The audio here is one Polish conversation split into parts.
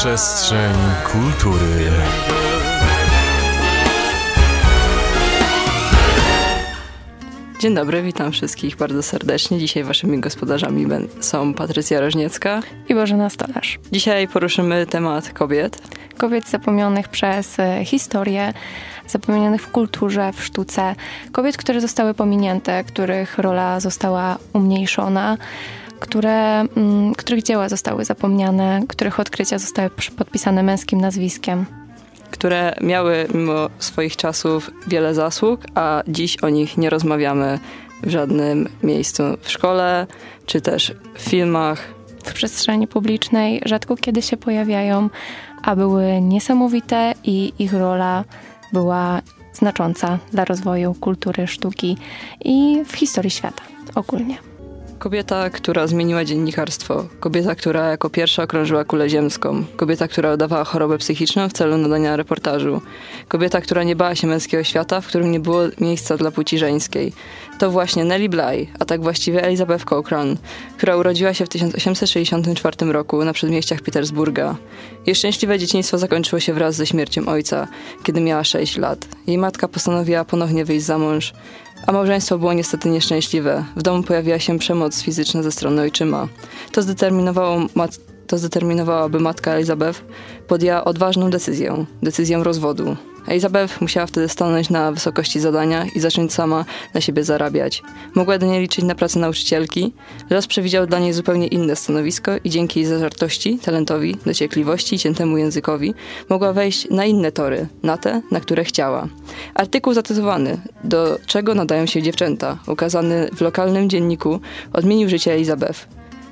Przestrzeń kultury. Dzień dobry, witam wszystkich bardzo serdecznie. Dzisiaj waszymi gospodarzami są Patrycja Rożniecka i Bożena Stolarz. Dzisiaj poruszymy temat kobiet. Kobiet zapomnianych przez e, historię, zapomnianych w kulturze, w sztuce. Kobiet, które zostały pominięte, których rola została umniejszona które, mm, których dzieła zostały zapomniane, których odkrycia zostały podpisane męskim nazwiskiem. Które miały mimo swoich czasów wiele zasług, a dziś o nich nie rozmawiamy w żadnym miejscu w szkole, czy też w filmach. W przestrzeni publicznej rzadko kiedy się pojawiają, a były niesamowite i ich rola była znacząca dla rozwoju kultury, sztuki i w historii świata ogólnie. Kobieta, która zmieniła dziennikarstwo. Kobieta, która jako pierwsza okrążyła kulę ziemską. Kobieta, która udawała chorobę psychiczną w celu nadania reportażu. Kobieta, która nie bała się męskiego świata, w którym nie było miejsca dla płci żeńskiej. To właśnie Nelly Bly, a tak właściwie Elizabeth Cochrane, która urodziła się w 1864 roku na przedmieściach Petersburga. Jej szczęśliwe dzieciństwo zakończyło się wraz ze śmiercią ojca, kiedy miała 6 lat. Jej matka postanowiła ponownie wyjść za mąż. A małżeństwo było niestety nieszczęśliwe. W domu pojawiła się przemoc fizyczna ze strony ojczyma. To zdeterminowało mat to matka Elizabeth podjęła odważną decyzję decyzję rozwodu. Elizabeth musiała wtedy stanąć na wysokości zadania i zacząć sama na siebie zarabiać. Mogła jedynie liczyć na pracę nauczycielki. Los przewidział dla niej zupełnie inne stanowisko i dzięki jej zażartości, talentowi, dociekliwości i ciętemu językowi mogła wejść na inne tory, na te, na które chciała. Artykuł zatytułowany Do czego nadają się dziewczęta, ukazany w lokalnym dzienniku, odmienił życie Elizabeth.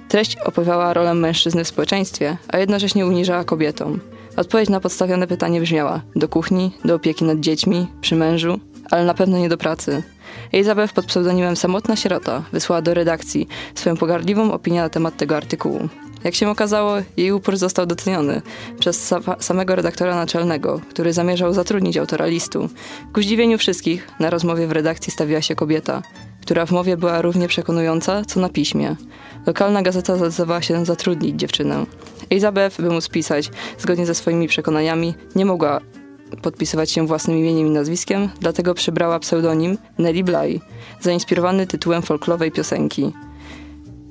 Treść opowiadała rolę mężczyzny w społeczeństwie, a jednocześnie uniżała kobietom. Odpowiedź na podstawione pytanie brzmiała: do kuchni, do opieki nad dziećmi, przy mężu, ale na pewno nie do pracy. Elizabeth pod pseudonimem Samotna Sierota wysłała do redakcji swoją pogardliwą opinię na temat tego artykułu. Jak się okazało, jej upór został doceniony przez samego redaktora naczelnego, który zamierzał zatrudnić autora listu. Ku zdziwieniu wszystkich, na rozmowie w redakcji stawiła się kobieta, która w mowie była równie przekonująca, co na piśmie. Lokalna gazeta zdecydowała się zatrudnić dziewczynę. Elizabeth, by móc pisać zgodnie ze swoimi przekonaniami, nie mogła podpisywać się własnym imieniem i nazwiskiem, dlatego przybrała pseudonim Nelly Bly, zainspirowany tytułem folklowej piosenki.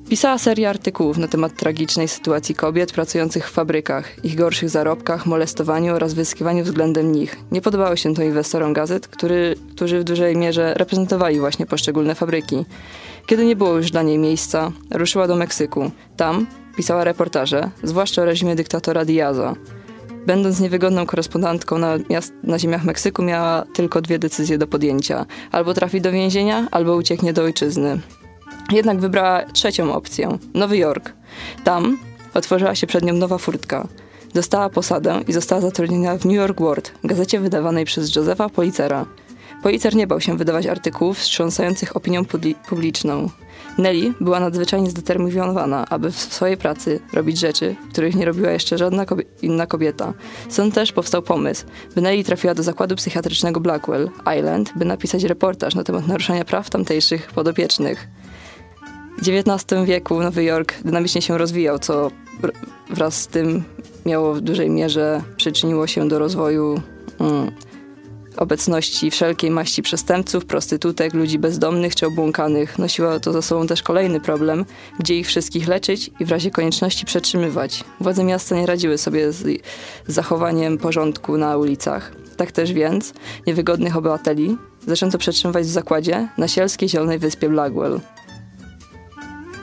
Pisała serię artykułów na temat tragicznej sytuacji kobiet pracujących w fabrykach, ich gorszych zarobkach, molestowaniu oraz wyzyskiwaniu względem nich. Nie podobało się to inwestorom gazet, który, którzy w dużej mierze reprezentowali właśnie poszczególne fabryki. Kiedy nie było już dla niej miejsca, ruszyła do Meksyku. Tam pisała reportaże, zwłaszcza o reżimie dyktatora Diaza. Będąc niewygodną korespondentką na, miast, na ziemiach Meksyku, miała tylko dwie decyzje do podjęcia: albo trafi do więzienia, albo ucieknie do ojczyzny. Jednak wybrała trzecią opcję Nowy Jork. Tam otworzyła się przed nią nowa furtka. Dostała posadę i została zatrudniona w New York World, gazecie wydawanej przez Josepha Policera. Policer nie bał się wydawać artykułów wstrząsających opinią publiczną. Nelly była nadzwyczajnie zdeterminowana, aby w swojej pracy robić rzeczy, których nie robiła jeszcze żadna kobie inna kobieta. Stąd też powstał pomysł, by Nelly trafiła do zakładu psychiatrycznego Blackwell Island, by napisać reportaż na temat naruszania praw tamtejszych podopiecznych. W XIX wieku Nowy Jork dynamicznie się rozwijał, co wraz z tym miało w dużej mierze przyczyniło się do rozwoju mm, obecności wszelkiej maści przestępców, prostytutek, ludzi bezdomnych czy obłąkanych. Nosiło to za sobą też kolejny problem, gdzie ich wszystkich leczyć i w razie konieczności przetrzymywać. Władze miasta nie radziły sobie z, zachowaniem porządku na ulicach. Tak też więc niewygodnych obywateli zaczęto przetrzymywać w zakładzie na sielskiej zielonej wyspie Blackwell.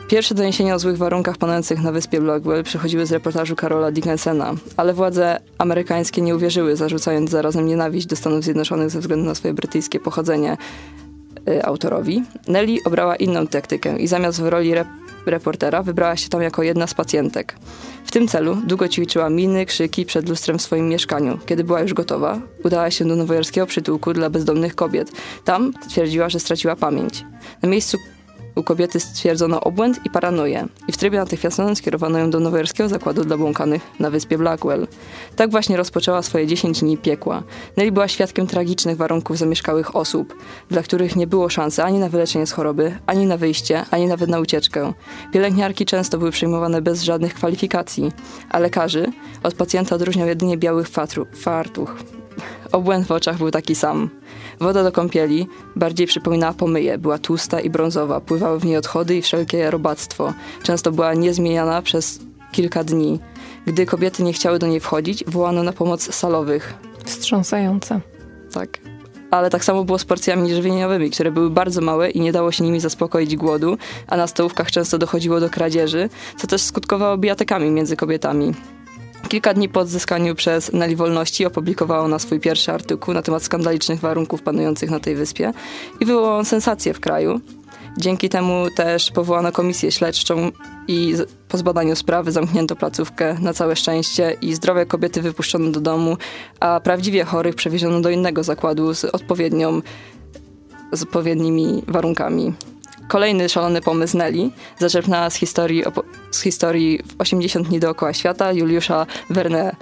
Pierwsze doniesienia o złych warunkach panujących na wyspie Blackwell przychodziły z reportażu Karola Dickensena, ale władze amerykańskie nie uwierzyły, zarzucając zarazem nienawiść do Stanów Zjednoczonych ze względu na swoje brytyjskie pochodzenie y, autorowi. Nelly obrała inną taktykę i zamiast w roli rep reportera wybrała się tam jako jedna z pacjentek. W tym celu długo ćwiczyła miny, krzyki przed lustrem w swoim mieszkaniu. Kiedy była już gotowa, udała się do nowojorskiego przytułku dla bezdomnych kobiet. Tam twierdziła, że straciła pamięć. Na miejscu U kobiety stwierdzono obłęd i paranoję i w trybie natychmiastowym skierowano ją do nowojorskiego zakładu dla błąkanych na wyspie Blackwell. Tak właśnie rozpoczęła swoje 10 dni piekła. Nelly była świadkiem tragicznych warunków zamieszkałych osób, dla których nie było szansy ani na wyleczenie z choroby, ani na wyjście, ani nawet na ucieczkę. Pielęgniarki często były przyjmowane bez żadnych kwalifikacji, a lekarzy od pacjenta odróżniał jedynie biały fatru, fartuch. Obłęd w oczach był taki sam. Woda do kąpieli bardziej przypominała pomyję, była tłusta i brązowa, pływały w niej odchody i wszelkie robactwo. Często była niezmieniana przez kilka dni. Gdy kobiety nie chciały do niej wchodzić, wołano na pomoc salowych. Wstrząsające. Tak. Ale tak samo było z porcjami żywieniowymi, które były bardzo małe i nie dało się nimi zaspokoić głodu, a na stołówkach często dochodziło do kradzieży, co też skutkowało bijatykami między kobietami. Kilka dni po odzyskaniu przez Nelly wolności opublikowała ona swój pierwszy artykuł na temat skandalicznych warunków panujących na tej wyspie i wywołał sensację w kraju. Dzięki temu też powołano komisję śledczą i po zbadaniu sprawy zamknięto placówkę na całe szczęście i zdrowe kobiety wypuszczono do domu, a prawdziwie chorych przewieziono do innego zakładu z odpowiednią z odpowiednimi warunkami. Kolejny szalony pomysł Nelly zaczerpnęła z historii, z historii w 80 dni dookoła świata Juliusza Verne.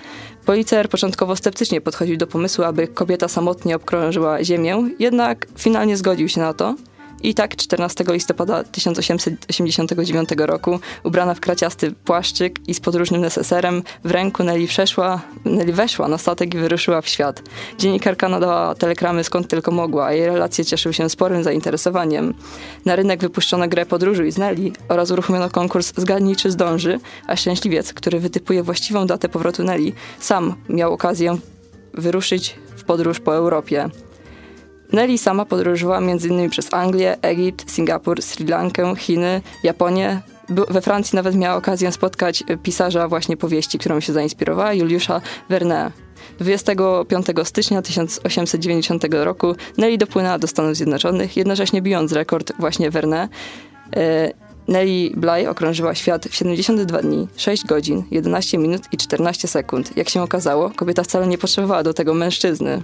Policer początkowo sceptycznie podchodził do pomysłu, aby kobieta samotnie obkrążyła Ziemię, jednak finalnie zgodził się na to – i tak 14 listopada 1889 roku, ubrana w kraciasty płaszczyk i z podróżnym neseserem w ręku Nelly, przeszła, Nelly weszła na statek i wyruszyła w świat. Dziennikarka nadała telegramy skąd tylko mogła, a jej relacje cieszyły się sporym zainteresowaniem. Na rynek wypuszczono grę Podróżuj z Nelly oraz uruchomiono konkurs Zgadnij czy zdąży, a szczęśliwiec, który wytypuje właściwą datę powrotu Nelly, sam miał okazję wyruszyć w podróż po Europie. Nelly sama podróżowała m.in. przez Anglię, Egipt, Singapur, Sri Lankę, Chiny, Japonię. We Francji nawet miała okazję spotkać pisarza właśnie powieści, którą się zainspirowała, Juliusza Verne. 25 stycznia 1890 roku Nelly dopłynęła do Stanów Zjednoczonych, jednocześnie bijąc rekord właśnie Verne. Nelly Bly okrążyła świat w 72 dni, 6 godzin, 11 minut i 14 sekund. Jak się okazało, kobieta wcale nie potrzebowała do tego mężczyzny.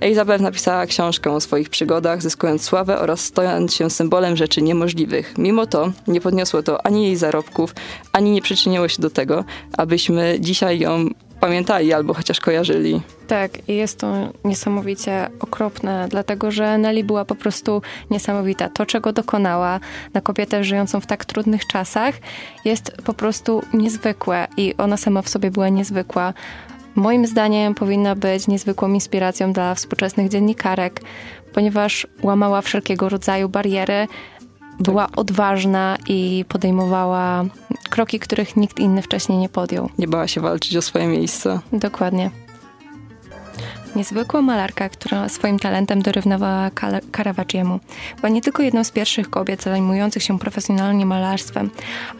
Elizabeth napisała książkę o swoich przygodach, zyskując sławę oraz stojąc się symbolem rzeczy niemożliwych. Mimo to nie podniosło to ani jej zarobków, ani nie przyczyniło się do tego, abyśmy dzisiaj ją pamiętali albo chociaż kojarzyli. Tak, i jest to niesamowicie okropne, dlatego że Nelly była po prostu niesamowita. To, czego dokonała na kobietę żyjącą w tak trudnych czasach, jest po prostu niezwykłe i ona sama w sobie była niezwykła. Moim zdaniem powinna być niezwykłą inspiracją dla współczesnych dziennikarek, ponieważ łamała wszelkiego rodzaju bariery, była odważna i podejmowała kroki, których nikt inny wcześniej nie podjął. Nie bała się walczyć o swoje miejsce. Dokładnie. Niezwykła malarka, która swoim talentem dorównywała Caravaggiemu. Była nie tylko jedną z pierwszych kobiet zajmujących się profesjonalnie malarstwem,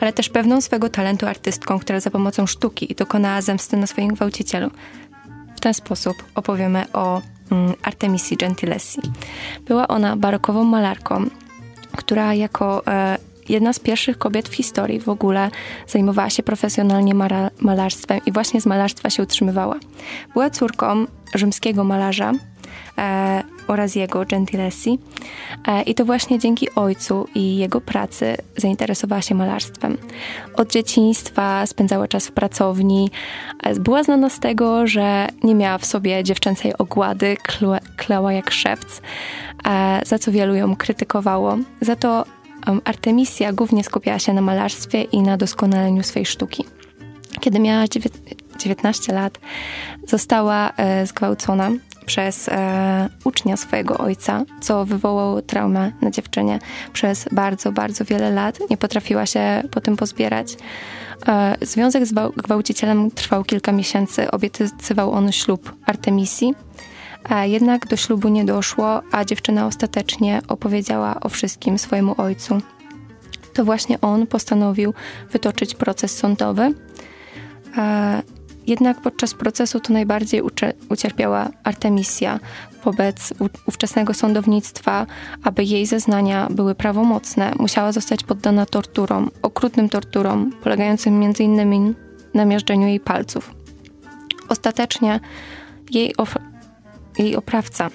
ale też pewną swego talentu artystką, która za pomocą sztuki dokonała zemsty na swoim gwałcicielu. W ten sposób opowiemy o mm, Artemisi Gentilessi. Była ona barokową malarką, która jako e, jedna z pierwszych kobiet w historii w ogóle zajmowała się profesjonalnie malarstwem i właśnie z malarstwa się utrzymywała. Była córką rzymskiego malarza e, oraz jego Gentilessi e, i to właśnie dzięki ojcu i jego pracy zainteresowała się malarstwem. Od dzieciństwa spędzała czas w pracowni. E, była znana z tego, że nie miała w sobie dziewczęcej ogłady, kleła jak szewc, e, za co wielu ją krytykowało. Za to Artemisia głównie skupiała się na malarstwie i na doskonaleniu swej sztuki. Kiedy miała 19 lat, została e, zgwałcona przez e, ucznia swojego ojca, co wywołało traumę na dziewczynie. Przez bardzo, bardzo wiele lat nie potrafiła się po tym pozbierać. E, związek z gwałcicielem trwał kilka miesięcy. Obiecywał on ślub Artemisji. Jednak do ślubu nie doszło, a dziewczyna ostatecznie opowiedziała o wszystkim swojemu ojcu. To właśnie on postanowił wytoczyć proces sądowy. Jednak podczas procesu to najbardziej ucierpiała Artemisia wobec ówczesnego sądownictwa, aby jej zeznania były prawomocne, musiała zostać poddana torturom, okrutnym torturom, polegającym m.in. na miażdżeniu jej palców. Ostatecznie jej jej oprawca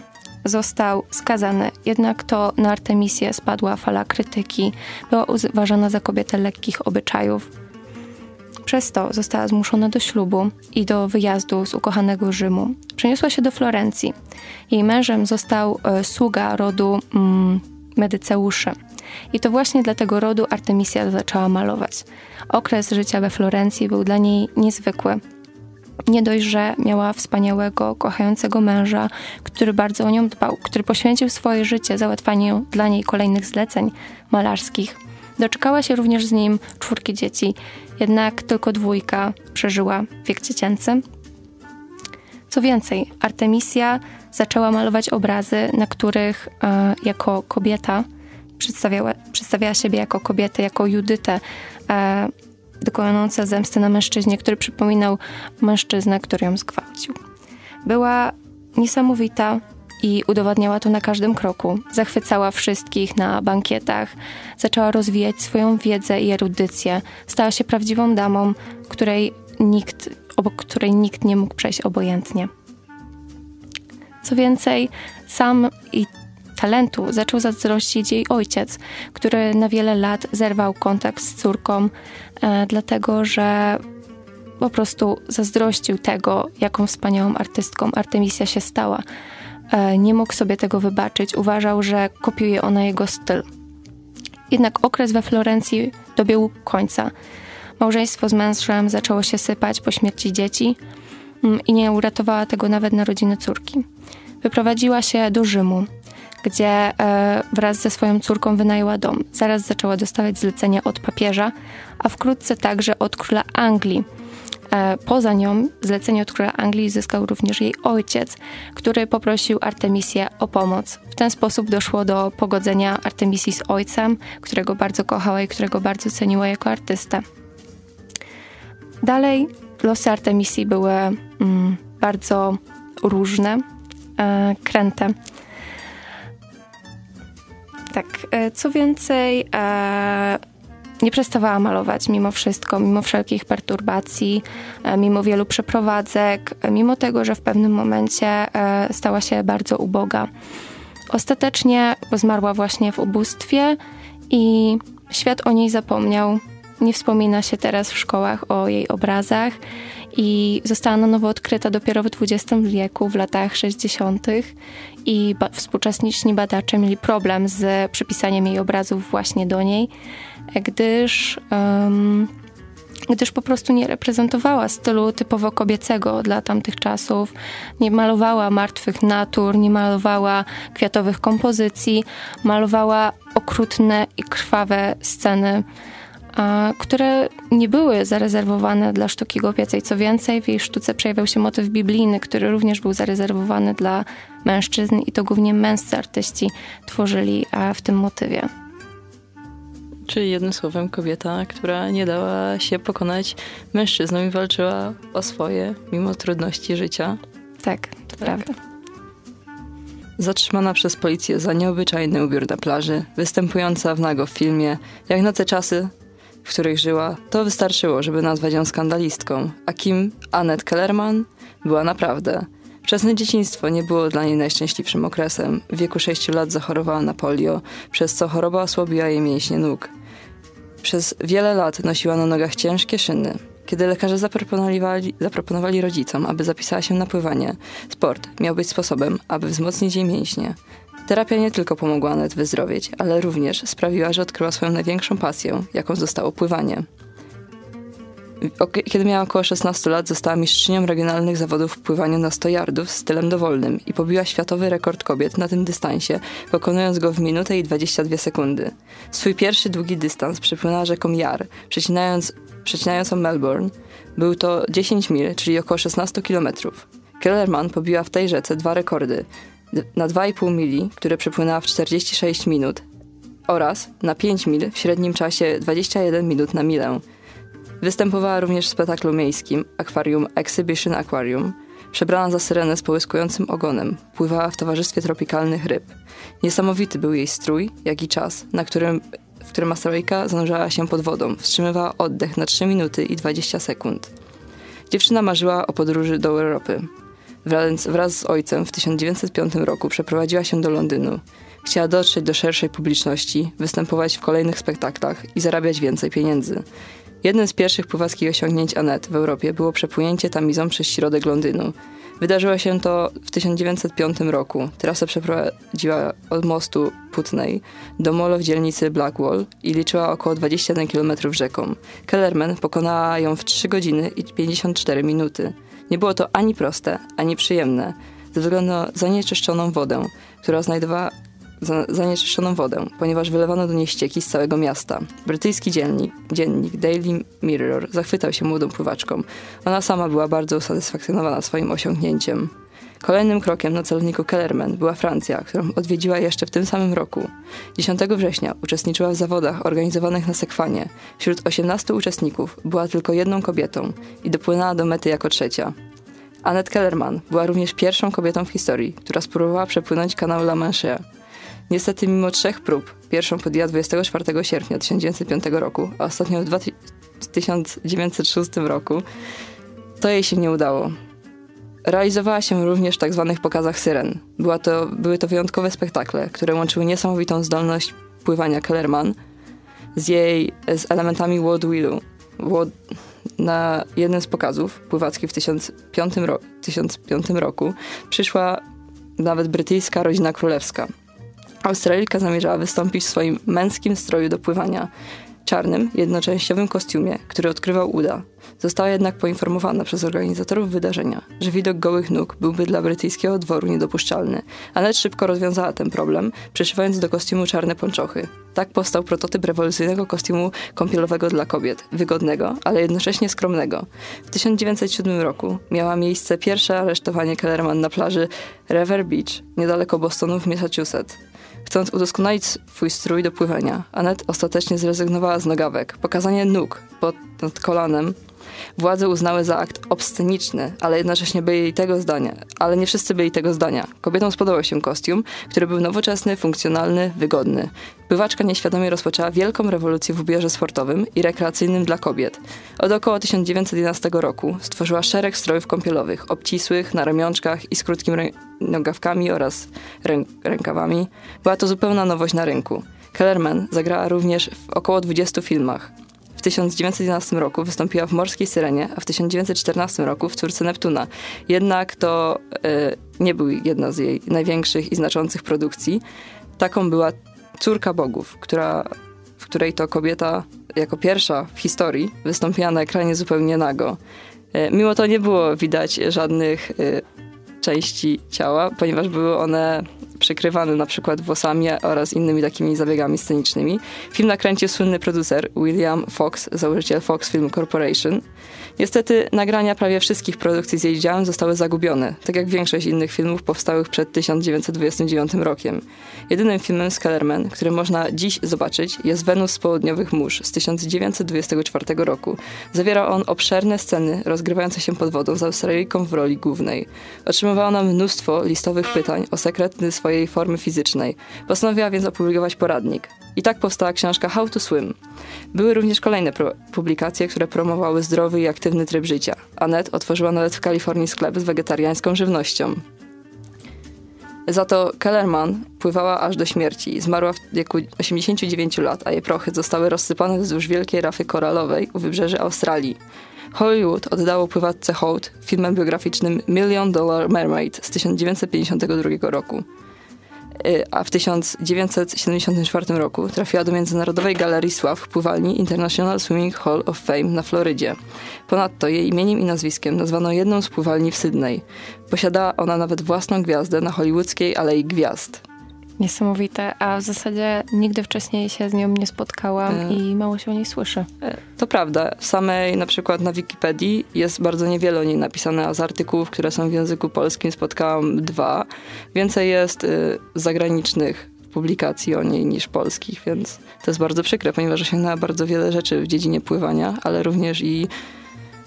został skazany, jednak to na Artemisję spadła fala krytyki. Była uważana za kobietę lekkich obyczajów. Przez to została zmuszona do ślubu i do wyjazdu z ukochanego Rzymu. Przeniosła się do Florencji. Jej mężem został e, sługa rodu mm, Medyceuszy. I to właśnie dla tego rodu Artemisja zaczęła malować. Okres życia we Florencji był dla niej niezwykły. Nie dość, że miała wspaniałego, kochającego męża, który bardzo o nią dbał, który poświęcił swoje życie załatwaniu dla niej kolejnych zleceń malarskich. Doczekała się również z nim czwórki dzieci, jednak tylko dwójka przeżyła wiek dziecięcy. Co więcej, Artemisia zaczęła malować obrazy, na których e, jako kobieta przedstawiała, przedstawiała siebie jako kobietę, jako Judytę, e, dokonująca zemsty na mężczyźnie, który przypominał mężczyznę, który ją zgwałcił. Była niesamowita i udowadniała to na każdym kroku. Zachwycała wszystkich na bankietach, zaczęła rozwijać swoją wiedzę i erudycję. Stała się prawdziwą damą, której nikt, obok której nikt nie mógł przejść obojętnie. Co więcej, sam i talentu zaczął zazdrościć jej ojciec, który na wiele lat zerwał kontakt z córką, e, dlatego że po prostu zazdrościł tego, jaką wspaniałą artystką Artemisia się stała. E, nie mógł sobie tego wybaczyć, uważał, że kopiuje ona jego styl. Jednak okres we Florencji dobiegł końca. Małżeństwo z mężem zaczęło się sypać po śmierci dzieci mm, i nie uratowała tego nawet narodziny córki. Wyprowadziła się do Rzymu, gdzie e, wraz ze swoją córką wynajęła dom. Zaraz zaczęła dostawać zlecenia od papieża, a wkrótce także od króla Anglii. E, poza nią zlecenie od króla Anglii zyskał również jej ojciec, który poprosił Artemisję o pomoc. W ten sposób doszło do pogodzenia Artemisji z ojcem, którego bardzo kochała i którego bardzo ceniła jako artystę. Dalej losy Artemisji były mm, bardzo różne, e, kręte. Tak, e, co więcej, e, nie przestawała malować mimo wszystko, mimo wszelkich perturbacji, e, mimo wielu przeprowadzek, mimo tego, że w pewnym momencie stała się bardzo uboga. Ostatecznie zmarła właśnie w ubóstwie i świat o niej zapomniał. Nie wspomina się teraz w szkołach o jej obrazach i została na nowo odkryta dopiero w XX wieku, w latach 60. i ba współczesni badacze mieli problem z przypisaniem jej obrazów właśnie do niej, gdyż, um, gdyż po prostu nie reprezentowała stylu typowo kobiecego dla tamtych czasów, nie malowała martwych natur, nie malowała kwiatowych kompozycji, malowała okrutne i krwawe sceny które nie były zarezerwowane dla sztuki głupiacej. Co więcej, w jej sztuce przejawiał się motyw biblijny, który również był zarezerwowany dla mężczyzn i to głównie męscy artyści tworzyli w tym motywie. Czyli jednym słowem kobieta, która nie dała się pokonać mężczyznom i walczyła o swoje, mimo trudności życia. Tak, to tak. prawda. Zatrzymana przez policję za nieobyczajny ubiór na plaży, występująca w nago w filmie Jak na te czasy w których żyła, to wystarczyło, żeby nazwać ją skandalistką. A kim Annette Kellerman była naprawdę. Wczesne dzieciństwo nie było dla niej najszczęśliwszym okresem. W wieku 6 lat zachorowała na polio, przez co choroba osłabiła jej mięśnie nóg. Przez wiele lat nosiła na nogach ciężkie szyny. Kiedy lekarze zaproponowali, zaproponowali rodzicom, aby zapisała się na pływanie, sport miał być sposobem, aby wzmocnić jej mięśnie. Terapia nie tylko pomogła Anet wyzdrowieć, ale również sprawiła, że odkryła swoją największą pasję, jaką zostało pływanie. Kiedy miała około 16 lat, została mistrzynią regionalnych zawodów w pływaniu na 100 yardów stylem dowolnym i pobiła światowy rekord kobiet na tym dystansie, pokonując go w minutę i 22 sekundy. Swój pierwszy długi dystans przepłynęła rzeką Jar, przecinając, przecinającą Melbourne. Był to 10 mil, czyli około 16 kilometrów. Kellerman pobiła w tej rzece dwa rekordy na 2,5 mili, które przepłynęła w 46 minut oraz na 5 mil w średnim czasie 21 minut na milę. Występowała również w spektaklu miejskim Aquarium Exhibition Aquarium. Przebrana za syrenę z połyskującym ogonem, pływała w towarzystwie tropikalnych ryb. Niesamowity był jej strój, jak i czas, na którym, w którym asteroika zanurzała się pod wodą, wstrzymywała oddech na 3 minuty i 20 sekund. Dziewczyna marzyła o podróży do Europy. Wraz, wraz z ojcem w 1905 roku przeprowadziła się do Londynu. Chciała dotrzeć do szerszej publiczności, występować w kolejnych spektaklach i zarabiać więcej pieniędzy. Jednym z pierwszych pływackich osiągnięć Anet w Europie było przepłynięcie tamizą przez środek Londynu. Wydarzyło się to w 1905 roku. Trasę przeprowadziła od mostu Putney do molo w dzielnicy Blackwall i liczyła około 21 km rzeką. Kellerman pokonała ją w 3 godziny i 54 minuty. Nie było to ani proste, ani przyjemne, ze względu na zanieczyszczoną wodę, która znajdowała zanieczyszczoną wodę, ponieważ wylewano do niej ścieki z całego miasta. Brytyjski dziennik, dziennik Daily Mirror zachwytał się młodą pływaczką. Ona sama była bardzo usatysfakcjonowana swoim osiągnięciem. Kolejnym krokiem na celowniku Kellerman była Francja, którą odwiedziła jeszcze w tym samym roku. 10 września uczestniczyła w zawodach organizowanych na Sekwanie. Wśród 18 uczestników była tylko jedną kobietą i dopłynęła do mety jako trzecia. Annette Kellerman była również pierwszą kobietą w historii, która spróbowała przepłynąć kanał La Manche. Niestety mimo trzech prób, pierwszą podjęła 24 sierpnia 1905 roku, a ostatnią w 1906 roku, to jej się nie udało. Realizowała się również w tzw. Tak pokazach syren. Była to, były to wyjątkowe spektakle, które łączyły niesamowitą zdolność pływania Kellerman z jej z elementami Waudevillu. Na jednym z pokazów pływackich w 1005, ro 1005 roku przyszła nawet brytyjska rodzina królewska. Australijka zamierzała wystąpić w swoim męskim stroju do pływania, czarnym, jednoczęściowym kostiumie, który odkrywał uda. Została jednak poinformowana przez organizatorów wydarzenia, że widok gołych nóg byłby dla brytyjskiego dworu niedopuszczalny, ale szybko rozwiązała ten problem, przyszywając do kostiumu czarne ponczochy. Tak powstał prototyp rewolucyjnego kostiumu kąpielowego dla kobiet, wygodnego, ale jednocześnie skromnego. W 1907 roku miała miejsce pierwsze aresztowanie Kellerman na plaży River Beach, niedaleko Bostonu w Massachusetts. Chcąc udoskonalić swój strój do pływania, Anet ostatecznie zrezygnowała z nogawek. Pokazanie nóg pod, pod kolanem Władze uznały za akt obsceniczny, ale jednocześnie byli tego zdania. Ale nie wszyscy byli tego zdania. Kobietom spodobał się kostium, który był nowoczesny, funkcjonalny, wygodny. Pływaczka nieświadomie rozpoczęła wielką rewolucję w ubiorze sportowym i rekreacyjnym dla kobiet. Od około 1911 roku stworzyła szereg strojów kąpielowych, obcisłych, na ramionczkach i z krótkimi nogawkami oraz rę rękawami. Była to zupełna nowość na rynku. Kellerman zagrała również w około 20 filmach. 1911 roku wystąpiła w Morskiej Syrenie, a w 1914 roku w Córce Neptuna. Jednak to e, nie był jedna z jej największych i znaczących produkcji. Taką była Córka Bogów, która, w której to kobieta jako pierwsza w historii wystąpiła na ekranie zupełnie nago. E, mimo to nie było widać żadnych e, części ciała, ponieważ były one przykrywane na przykład włosami oraz innymi takimi zabiegami scenicznymi. Film nakręcił słynny producer William Fox, założyciel Fox Film Corporation. Niestety nagrania prawie wszystkich produkcji z jej działem zostały zagubione, tak jak większość innych filmów powstałych przed 1929 rokiem. Jedynym filmem z Kellerman, który można dziś zobaczyć, jest Wenus z południowych mórz z 1924 roku. Zawiera on obszerne sceny rozgrywające się pod wodą z Australijką w roli głównej. Otrzymywała ona mnóstwo listowych pytań o sekretny swojej formy fizycznej. Postanowiła więc opublikować poradnik. I tak powstała książka How to Swim. Były również kolejne publikacje, które promowały zdrowy i aktywny tryb życia. Anet otworzyła nawet w Kalifornii sklep z wegetariańską żywnością. Za to Kellerman pływała aż do śmierci. Zmarła w wieku 89 lat, a jej prochy zostały rozsypane wzdłuż wielkiej rafy koralowej u wybrzeży Australii. Hollywood oddało pływatce hołd filmem biograficznym Million Dollar Mermaid z 1952 roku. Y, a w 1974 roku trafiła do Międzynarodowej Galerii Sław w pływalni International Swimming Hall of Fame na Florydzie. Ponadto jej imieniem i nazwiskiem nazwano jedną z pływalni w Sydney. Posiadała ona nawet własną gwiazdę na hollywoodzkiej Alei Gwiazd. Niesamowite, a w zasadzie nigdy wcześniej się z nią nie spotkałam e... i mało się o niej słyszy. E, to prawda. Samej na przykład na Wikipedii jest bardzo niewiele o niej napisane, a z artykułów, które są w języku polskim spotkałam dwa. Więcej jest y, zagranicznych publikacji o niej niż polskich, więc to jest bardzo przykre, ponieważ osiągnęła bardzo wiele rzeczy w dziedzinie pływania, ale również i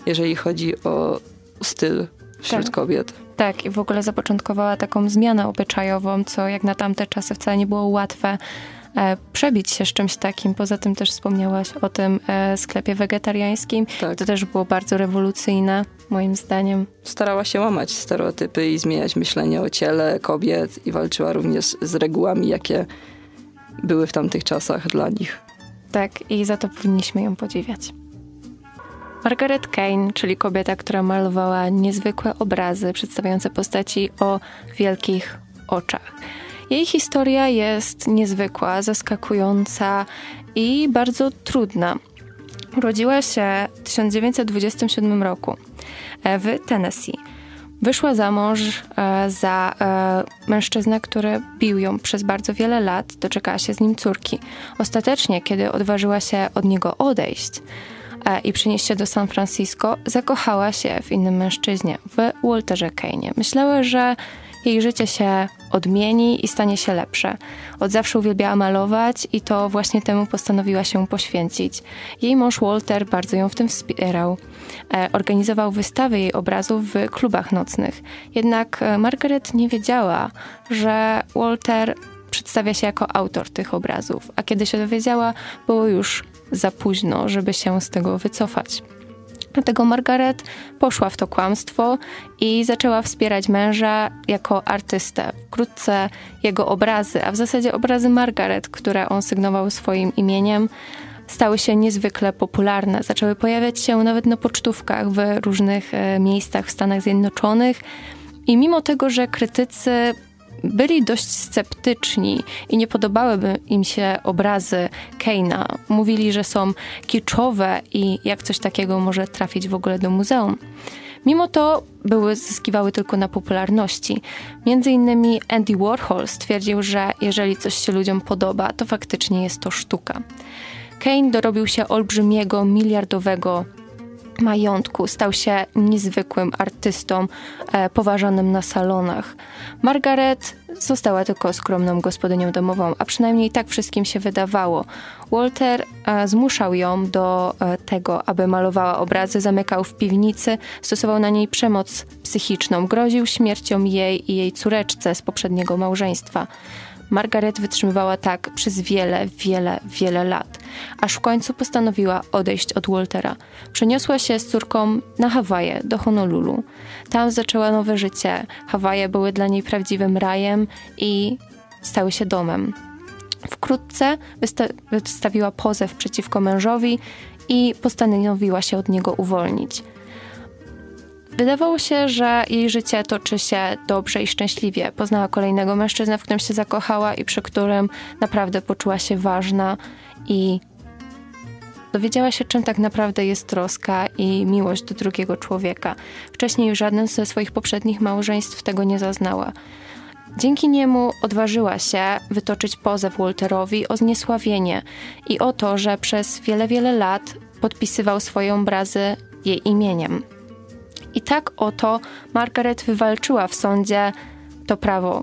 jeżeli chodzi o styl wśród tak. kobiet. Tak, i w ogóle zapoczątkowała taką zmianę obyczajową, co jak na tamte czasy wcale nie było łatwe, e, przebić się z czymś takim. Poza tym też wspomniałaś o tym e, sklepie wegetariańskim. Tak. To też było bardzo rewolucyjne, moim zdaniem. Starała się łamać stereotypy i zmieniać myślenie o ciele kobiet i walczyła również z regułami, jakie były w tamtych czasach dla nich. Tak, i za to powinniśmy ją podziwiać. Margaret Kane, czyli kobieta, która malowała niezwykłe obrazy przedstawiające postaci o wielkich oczach. Jej historia jest niezwykła, zaskakująca i bardzo trudna. Urodziła się w 1927 roku e, w Tennessee. Wyszła za mąż e, za e, mężczyznę, który bił ją przez bardzo wiele lat, doczekała się z nim córki. Ostatecznie, kiedy odważyła się od niego odejść i przynieść się do San Francisco, zakochała się w innym mężczyźnie, w Walterze Kane'ie. Myślała, że jej życie się odmieni i stanie się lepsze. Od zawsze uwielbiała malować i to właśnie temu postanowiła się poświęcić. Jej mąż Walter bardzo ją w tym wspierał. E, organizował wystawy jej obrazów w klubach nocnych. Jednak e, Margaret nie wiedziała, że Walter przedstawia się jako autor tych obrazów, a kiedy się dowiedziała, było już za późno, żeby się z tego wycofać. Dlatego Margaret poszła w to kłamstwo i zaczęła wspierać męża jako artystę. Wkrótce jego obrazy, a w zasadzie obrazy Margaret, które on sygnował swoim imieniem, stały się niezwykle popularne. Zaczęły pojawiać się nawet na pocztówkach w różnych e, miejscach w Stanach Zjednoczonych. I mimo tego, że krytycy byli dość sceptyczni i nie podobałyby im się obrazy Keina. Mówili, że są kiczowe i jak coś takiego może trafić w ogóle do muzeum. Mimo to były, zyskiwały tylko na popularności. Między innymi Andy Warhol stwierdził, że jeżeli coś się ludziom podoba, to faktycznie jest to sztuka. Kane dorobił się olbrzymiego, miliardowego majątku, stał się niezwykłym artystą, e, poważanym na salonach. Margaret została tylko skromną gospodynią domową, a przynajmniej tak wszystkim się wydawało. Walter e, zmuszał ją do e, tego, aby malowała obrazy, zamykał w piwnicy, stosował na niej przemoc psychiczną, groził śmiercią jej i jej córeczce z poprzedniego małżeństwa. Margaret wytrzymywała tak przez wiele, wiele, wiele lat, aż w końcu postanowiła odejść od Waltera. Przeniosła się z córką na Hawaje, do Honolulu. Tam zaczęła nowe życie. Hawaje były dla niej prawdziwym rajem i stały się domem. Wkrótce wysta- wystawiła pozew przeciwko mężowi i postanowiła się od niego uwolnić. Wydawało się, że jej życie toczy się dobrze i szczęśliwie. Poznała kolejnego mężczyznę, w którym się zakochała i przy którym naprawdę poczuła się ważna i dowiedziała się, czym tak naprawdę jest troska i miłość do drugiego człowieka. Wcześniej żadnym ze swoich poprzednich małżeństw tego nie zaznała. Dzięki niemu odważyła się wytoczyć pozew Walterowi o zniesławienie i o to, że przez wiele, wiele lat podpisywał swoje obrazy jej imieniem. I tak oto Margaret wywalczyła w sądzie to prawo.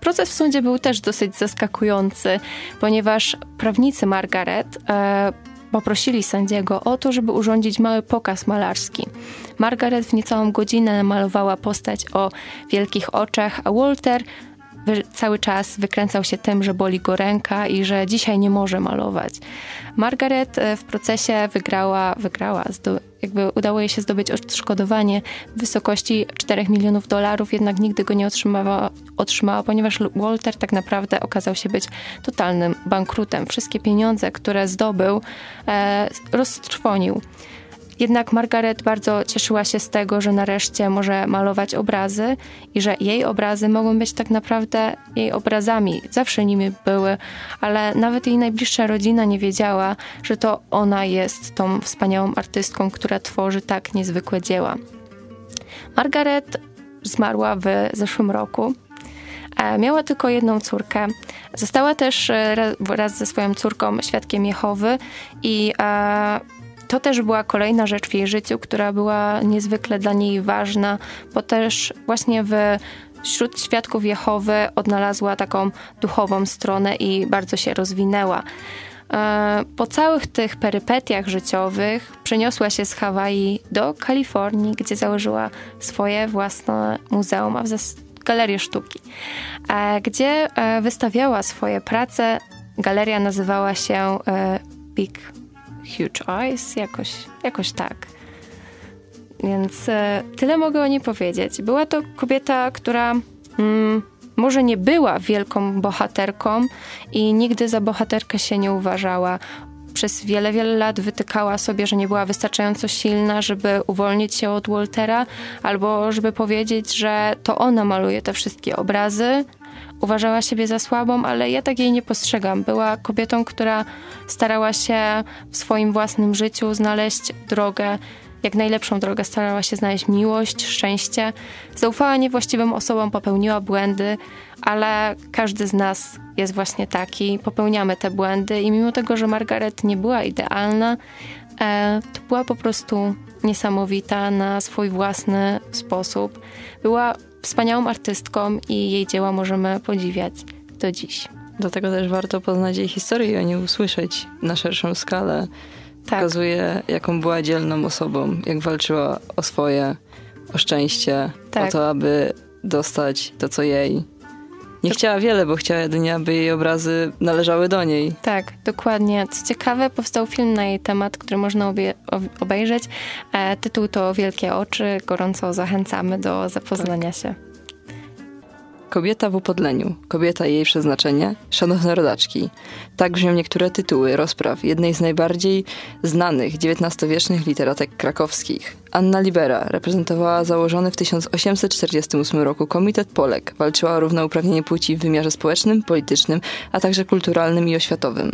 Proces w sądzie był też dosyć zaskakujący, ponieważ prawnicy Margaret e, poprosili sędziego o to, żeby urządzić mały pokaz malarski. Margaret w niecałą godzinę malowała postać o wielkich oczach, a Walter cały czas wykręcał się tym, że boli go ręka i że dzisiaj nie może malować. Margaret e, w procesie wygrała, wygrała, jakby udało jej się zdobyć odszkodowanie w wysokości 4 milionów dolarów, jednak nigdy go nie otrzymała, otrzymała, ponieważ Walter tak naprawdę okazał się być totalnym bankrutem. Wszystkie pieniądze, które zdobył, e, roztrwonił. Jednak Margaret bardzo cieszyła się z tego, że nareszcie może malować obrazy i że jej obrazy mogą być tak naprawdę jej obrazami. Zawsze nimi były, ale nawet jej najbliższa rodzina nie wiedziała, że to ona jest tą wspaniałą artystką, która tworzy tak niezwykłe dzieła. Margaret zmarła w zeszłym roku. Miała tylko jedną córkę. Została też e, wraz ze swoją córką świadkiem Jehowy i to też była kolejna rzecz w jej życiu, która była niezwykle dla niej ważna, bo też właśnie w wśród świadków Jehowy odnalazła taką duchową stronę i bardzo się rozwinęła. E, po całych tych perypetiach życiowych przeniosła się z Hawaii do Kalifornii, gdzie założyła swoje własne muzeum, a w galerię sztuki, e, gdzie e, wystawiała swoje prace Galeria nazywała się Big Huge Eyes, jakoś, jakoś tak. Więc e, tyle mogę o niej powiedzieć. Była to kobieta, która mm, może nie była wielką bohaterką i nigdy za bohaterkę się nie uważała. Przez wiele, wiele lat wytykała sobie, że nie była wystarczająco silna, żeby uwolnić się od Waltera, albo żeby powiedzieć, że to ona maluje te wszystkie obrazy. Uważała siebie za słabą, ale ja tak jej nie postrzegam. Była kobietą, która starała się w swoim własnym życiu znaleźć drogę jak najlepszą drogę starała się znaleźć miłość, szczęście. Zaufała niewłaściwym osobom, popełniła błędy, ale każdy z nas jest właśnie taki. Popełniamy te błędy i mimo tego, że Margaret nie była idealna, e, to była po prostu niesamowita na swój własny sposób. Była wspaniałą artystką i jej dzieła możemy podziwiać do dziś. Dlatego też warto poznać jej historię i o niej usłyszeć na szerszą skalę tak. Pokazuje, jaką była dzielną osobą, jak walczyła o swoje, o szczęście, tak. o to, aby dostać to, co jej. Nie chciała wiele, bo chciała jedynie, aby jej obrazy należały do niej. Tak, dokładnie. Co ciekawe, powstał film na jej temat, który można obie, obejrzeć. E, tytuł to Wielkie Oczy. Gorąco zachęcamy do zapoznania tak. się. Kobieta w upodleniu, kobieta i jej przeznaczenie, szanowne rodaczki. Tak brzmią niektóre tytuły rozpraw jednej z najbardziej znanych XIX-wiecznych literatek krakowskich. Anna Libera reprezentowała założony w 1848 roku Komitet Polek, walczyła o równouprawnienie płci w wymiarze społecznym, politycznym, a także kulturalnym i oświatowym.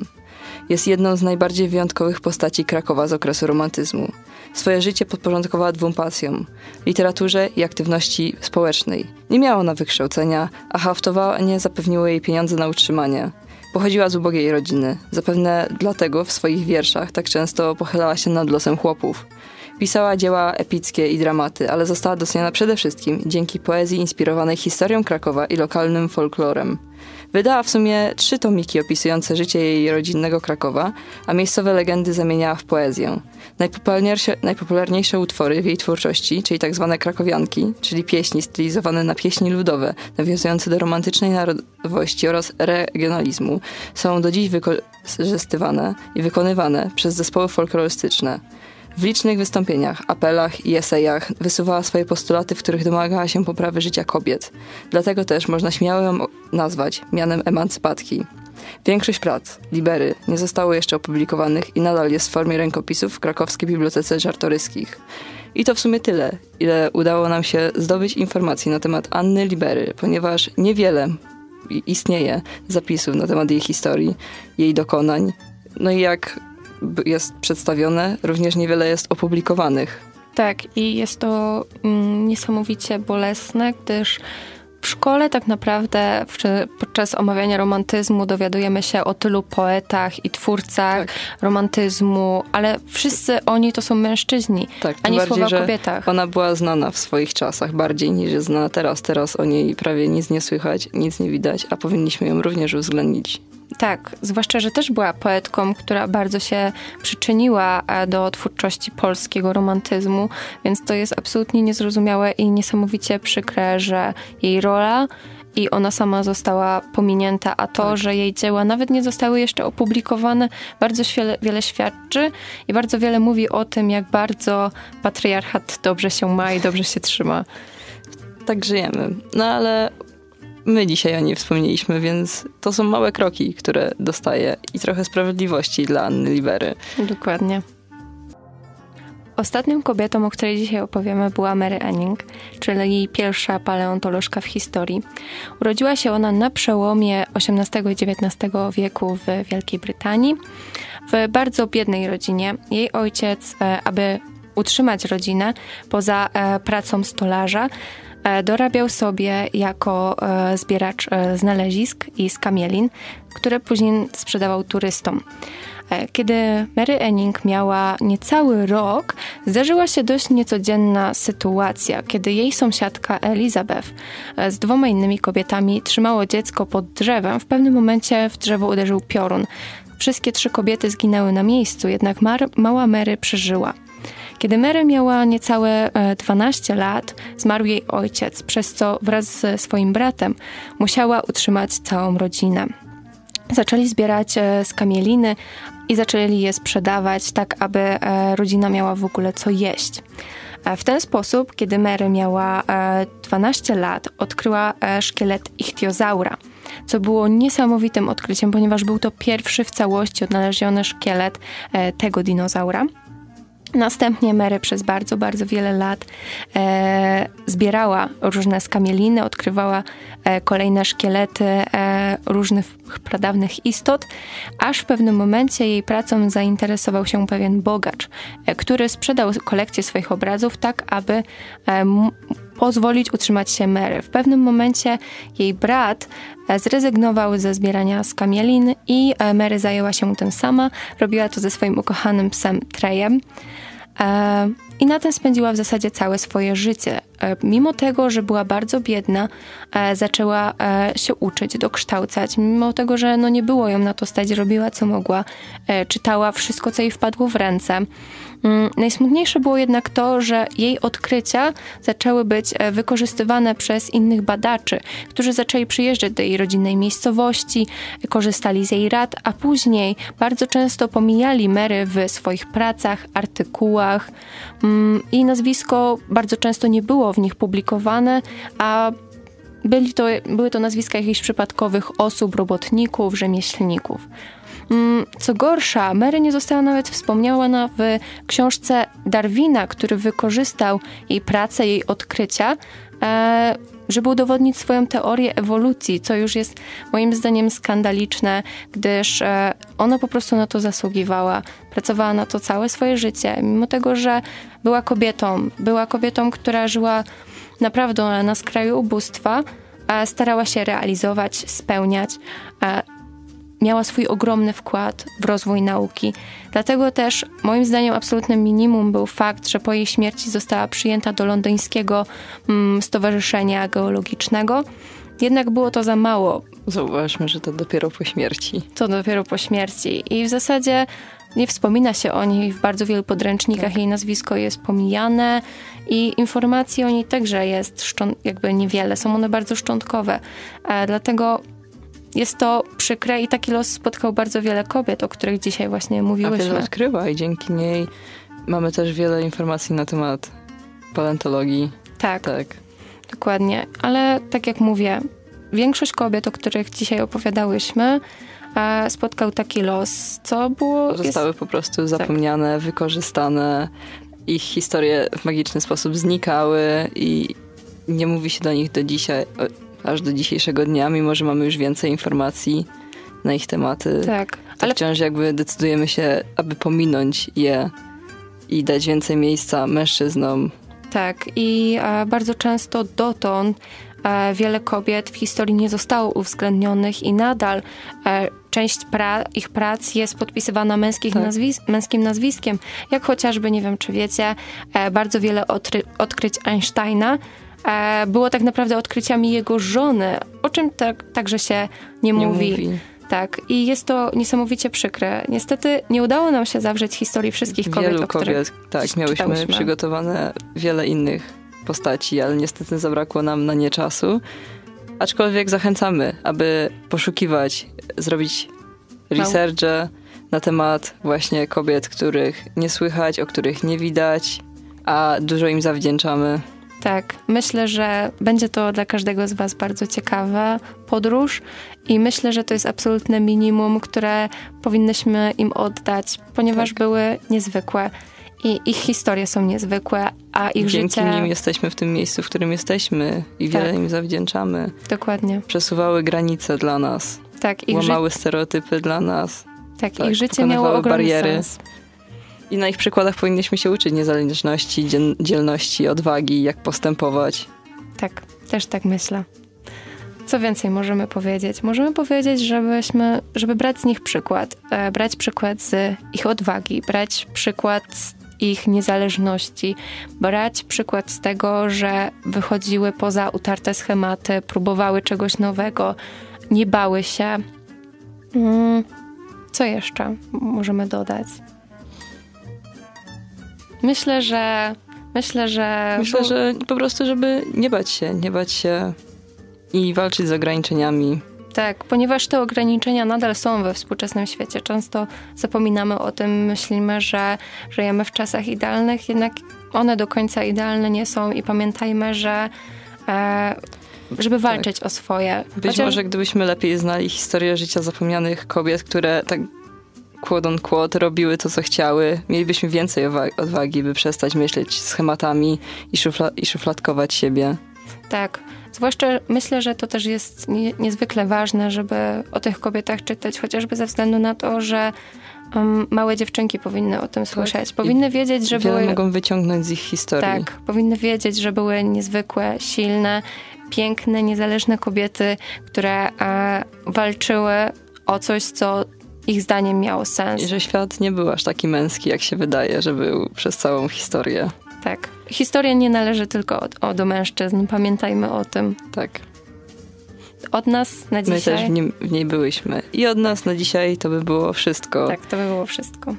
Jest jedną z najbardziej wyjątkowych postaci Krakowa z okresu romantyzmu. Swoje życie podporządkowała dwóm pasjom literaturze i aktywności społecznej. Nie miała ona wykształcenia, a haftowanie zapewniło jej pieniądze na utrzymanie. Pochodziła z ubogiej rodziny, zapewne dlatego w swoich wierszach tak często pochylała się nad losem chłopów. Pisała dzieła epickie i dramaty, ale została doceniona przede wszystkim dzięki poezji inspirowanej historią Krakowa i lokalnym folklorem. Wydała w sumie trzy tomiki opisujące życie jej rodzinnego Krakowa, a miejscowe legendy zamieniała w poezję. Najpopularniejsze, najpopularniejsze utwory w jej twórczości, czyli tzw. Tak krakowianki, czyli pieśni stylizowane na pieśni ludowe, nawiązujące do romantycznej narodowości oraz regionalizmu, są do dziś wykorzystywane i wykonywane przez zespoły folklorystyczne. W licznych wystąpieniach, apelach i esejach wysuwała swoje postulaty, w których domagała się poprawy życia kobiet. Dlatego też można śmiało ją nazwać mianem emancypatki. Większość prac, libery, nie zostało jeszcze opublikowanych i nadal jest w formie rękopisów w krakowskiej Bibliotece Żartoryskich. I to w sumie tyle, ile udało nam się zdobyć informacji na temat Anny Libery, ponieważ niewiele istnieje zapisów na temat jej historii, jej dokonań. No i jak jest przedstawione, również niewiele jest opublikowanych. Tak, i jest to mm, niesamowicie bolesne, gdyż w szkole tak naprawdę podczas omawiania romantyzmu dowiadujemy się o tylu poetach i twórcach tak. romantyzmu, ale wszyscy oni to są mężczyźni, tak, a nie bardziej, słowa o kobietach. Ona była znana w swoich czasach bardziej niż jest znana teraz. Teraz o niej prawie nic nie słychać, nic nie widać, a powinniśmy ją również uwzględnić. Tak, zwłaszcza, że też była poetką, która bardzo się przyczyniła e, do twórczości polskiego romantyzmu, więc to jest absolutnie niezrozumiałe i niesamowicie przykre, że jej rola i ona sama została pominięta, a to, tak. że jej dzieła nawet nie zostały jeszcze opublikowane, bardzo wiele, wiele świadczy i bardzo wiele mówi o tym, jak bardzo patriarchat dobrze się ma i dobrze się trzyma. Tak żyjemy. No ale my dzisiaj o niej wspomnieliśmy, więc to są małe kroki, które dostaje i trochę sprawiedliwości dla Anny Libery. Dokładnie. Ostatnią kobietą, o której dzisiaj opowiemy, była Mary Anning, czyli pierwsza paleontolożka w historii. Urodziła się ona na przełomie XVIII i XIX wieku w Wielkiej Brytanii, w bardzo biednej rodzinie. Jej ojciec, e, aby utrzymać rodzinę poza e, pracą stolarza, dorabiał sobie jako e, zbieracz e, znalezisk i skamielin, które później sprzedawał turystom. Kiedy Mary Enning miała niecały rok, zdarzyła się dość niecodzienna sytuacja, kiedy jej sąsiadka Elizabeth z dwoma innymi kobietami trzymało dziecko pod drzewem. W pewnym momencie w drzewo uderzył piorun. Wszystkie trzy kobiety zginęły na miejscu, jednak mała Mary przeżyła. Kiedy Mary miała niecałe 12 e, lat, zmarł jej ojciec, przez co wraz ze swoim bratem musiała utrzymać całą rodzinę. zaczęli zbierać e, skamieliny i zaczęli je sprzedawać tak, aby e, rodzina miała w ogóle co jeść. E, w ten sposób, kiedy Mary miała 12 lat, odkryła szkielet ichtiozaura, co było niesamowitym odkryciem, ponieważ był to pierwszy w całości odnaleziony szkielet tego dinozaura. Następnie Mary przez bardzo, bardzo wiele lat e, zbierała różne skamieliny, odkrywała e, kolejne szkielety e, różnych pradawnych istot, aż w pewnym momencie jej pracą zainteresował się pewien bogacz, e, który sprzedał kolekcję swoich obrazów tak, aby e, pozwolić utrzymać się Mary. W pewnym momencie jej brat e, zrezygnował ze zbierania skamielin i Mary zajęła się tym sama. Robiła to ze swoim ukochanym psem Trejem. E, I na tym spędziła w zasadzie całe swoje życie. E, mimo tego, że była bardzo biedna, e, zaczęła się uczyć, dokształcać. Mimo tego, że no nie było ją na to stać, robiła co mogła, czytała wszystko, co jej wpadło w ręce. Mm, najsmutniejsze było jednak to, że jej odkrycia zaczęły być e, wykorzystywane przez innych badaczy, którzy zaczęli przyjeżdżać do jej rodzinnej miejscowości, korzystali z jej rad, a później bardzo często pomijali Mary w swoich pracach, artykułach. Mm, jej nazwisko bardzo często nie było w nich publikowane, a byli to, były to nazwiska jakichś przypadkowych osób, robotników, rzemieślników. Mm, co gorsza, Mary nie została nawet wspomniana w książce Darwina, który wykorzystał jej pracę, jej odkrycia, e, żeby udowodnić swoją teorię ewolucji, co już jest moim zdaniem skandaliczne, gdyż e, ona po prostu na to zasługiwała. Pracowała na to całe swoje życie, mimo tego, że była kobietą, była kobietą, która żyła naprawdę na skraju ubóstwa, starała się realizować, spełniać miała swój ogromny wkład w rozwój nauki. Dlatego też moim zdaniem absolutnym minimum był fakt, że po jej śmierci została przyjęta do londyńskiego mm, Stowarzyszenia Geologicznego. Jednak było to za mało. Zauważmy, że to dopiero po śmierci. To dopiero po śmierci. I w zasadzie nie wspomina się o niej w bardzo wielu podręcznikach. Tak. Jej nazwisko jest pomijane i informacji o niej także jest jakby niewiele. Są one bardzo szczątkowe. E, dlatego jest to przykre i taki los spotkał bardzo wiele kobiet, o których dzisiaj właśnie mówiłyśmy. A wiele odkrywa i dzięki niej mamy też wiele informacji na temat paleontologii. Tak, tak. Dokładnie. Ale tak jak mówię, większość kobiet, o których dzisiaj opowiadałyśmy, e, spotkał taki los, co było... Zostały jest... po prostu zapomniane, tak. wykorzystane. Ich historie w magiczny sposób znikały i nie mówi się do nich do dzisiaj, aż do dzisiejszego dnia, mimo że mamy już więcej informacji na ich tematy. Tak. ale wciąż jakby decydujemy się, aby pominąć je i dać więcej miejsca mężczyznom. Tak, i e, bardzo często dotąd e, wiele kobiet w historii nie zostało uwzględnionych i nadal e, część pra ich prac jest podpisywana tak. nazwis męskim nazwiskiem, jak chociażby, nie wiem czy wiecie, e, bardzo wiele odkryć Einsteina było tak naprawdę odkryciami jego żony, o czym tak, także się nie, nie mówi. mówi. Tak, i jest to niesamowicie przykre. Niestety nie udało nam się zawrzeć historii wszystkich kobiet, Wielu o których kobiet, tak, miałyśmy przygotowane wiele innych postaci, ale niestety zabrakło nam na nie czasu. Aczkolwiek zachęcamy, aby poszukiwać, zrobić researche na temat właśnie kobiet, których nie słychać, o których nie widać, a dużo im zawdzięczamy. Tak, myślę, że będzie to dla każdego z Was bardzo ciekawa podróż i myślę, że to jest absolutne minimum, które powinnyśmy im oddać, ponieważ tak. były niezwykłe i ich historie są niezwykłe, a ich Dzięki życie... nim jesteśmy w tym miejscu, w którym jesteśmy i tak. wiele im zawdzięczamy. Dokładnie. Przesuwały granice dla nas. Tak, ich Łamały ży... stereotypy dla nas. Tak, tak ich życie miało ogromny bariery. sens. I na ich przykładach powinniśmy się uczyć niezależności, dzielności, odwagi, jak postępować. Tak, też tak myślę. Co więcej możemy powiedzieć? Możemy powiedzieć, żebyśmy, żeby brać z nich przykład, e, brać przykład z ich odwagi, brać przykład z ich niezależności, brać przykład z tego, że wychodziły poza utarte schematy, próbowały czegoś nowego, nie bały się. Mm, co jeszcze możemy dodać? Myślę, że. Myślę, że. Myślę, że po prostu, żeby nie bać się, nie bać się i walczyć z ograniczeniami. Tak, ponieważ te ograniczenia nadal są we współczesnym świecie. Często zapominamy o tym, myślimy, że żyjemy w czasach idealnych, jednak one do końca idealne nie są i pamiętajmy, że e, żeby walczyć tak. o swoje. Być Chociaż... może gdybyśmy lepiej znali historię życia zapomnianych kobiet, które tak quote on quote robiły to, co chciały, mielibyśmy więcej odwagi, by przestać myśleć schematami i, szufla i szufladkować siebie. Tak. Zwłaszcza myślę, że to też jest nie, niezwykle ważne, żeby o tych kobietach czytać, chociażby ze względu na to, że um, małe dziewczynki powinny o tym tak. słyszeć. Powinny I wiedzieć, że były... mogą wyciągnąć z ich historii. Tak, powinny wiedzieć, że były niezwykłe, silne, piękne, niezależne kobiety, które e, walczyły o coś, co ich zdaniem miało sens. I że świat nie był aż taki męski, jak się wydaje, że był przez całą historię. Tak. Historia nie należy tylko od, o, do mężczyzn, pamiętajmy o tym. Tak. Od nas na dzisiaj. My też w, nim, w niej byłyśmy. I od nas na dzisiaj to by było wszystko. Tak, to by było wszystko.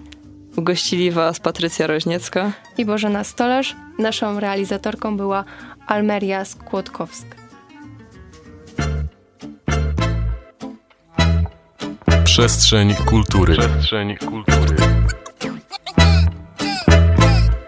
Ugościli Was Patrycja Roźniecka i Bożena Stolarz. Naszą realizatorką była Almeria Skłodkowska. Przestrzeń kultury. Przestrzeń kultury.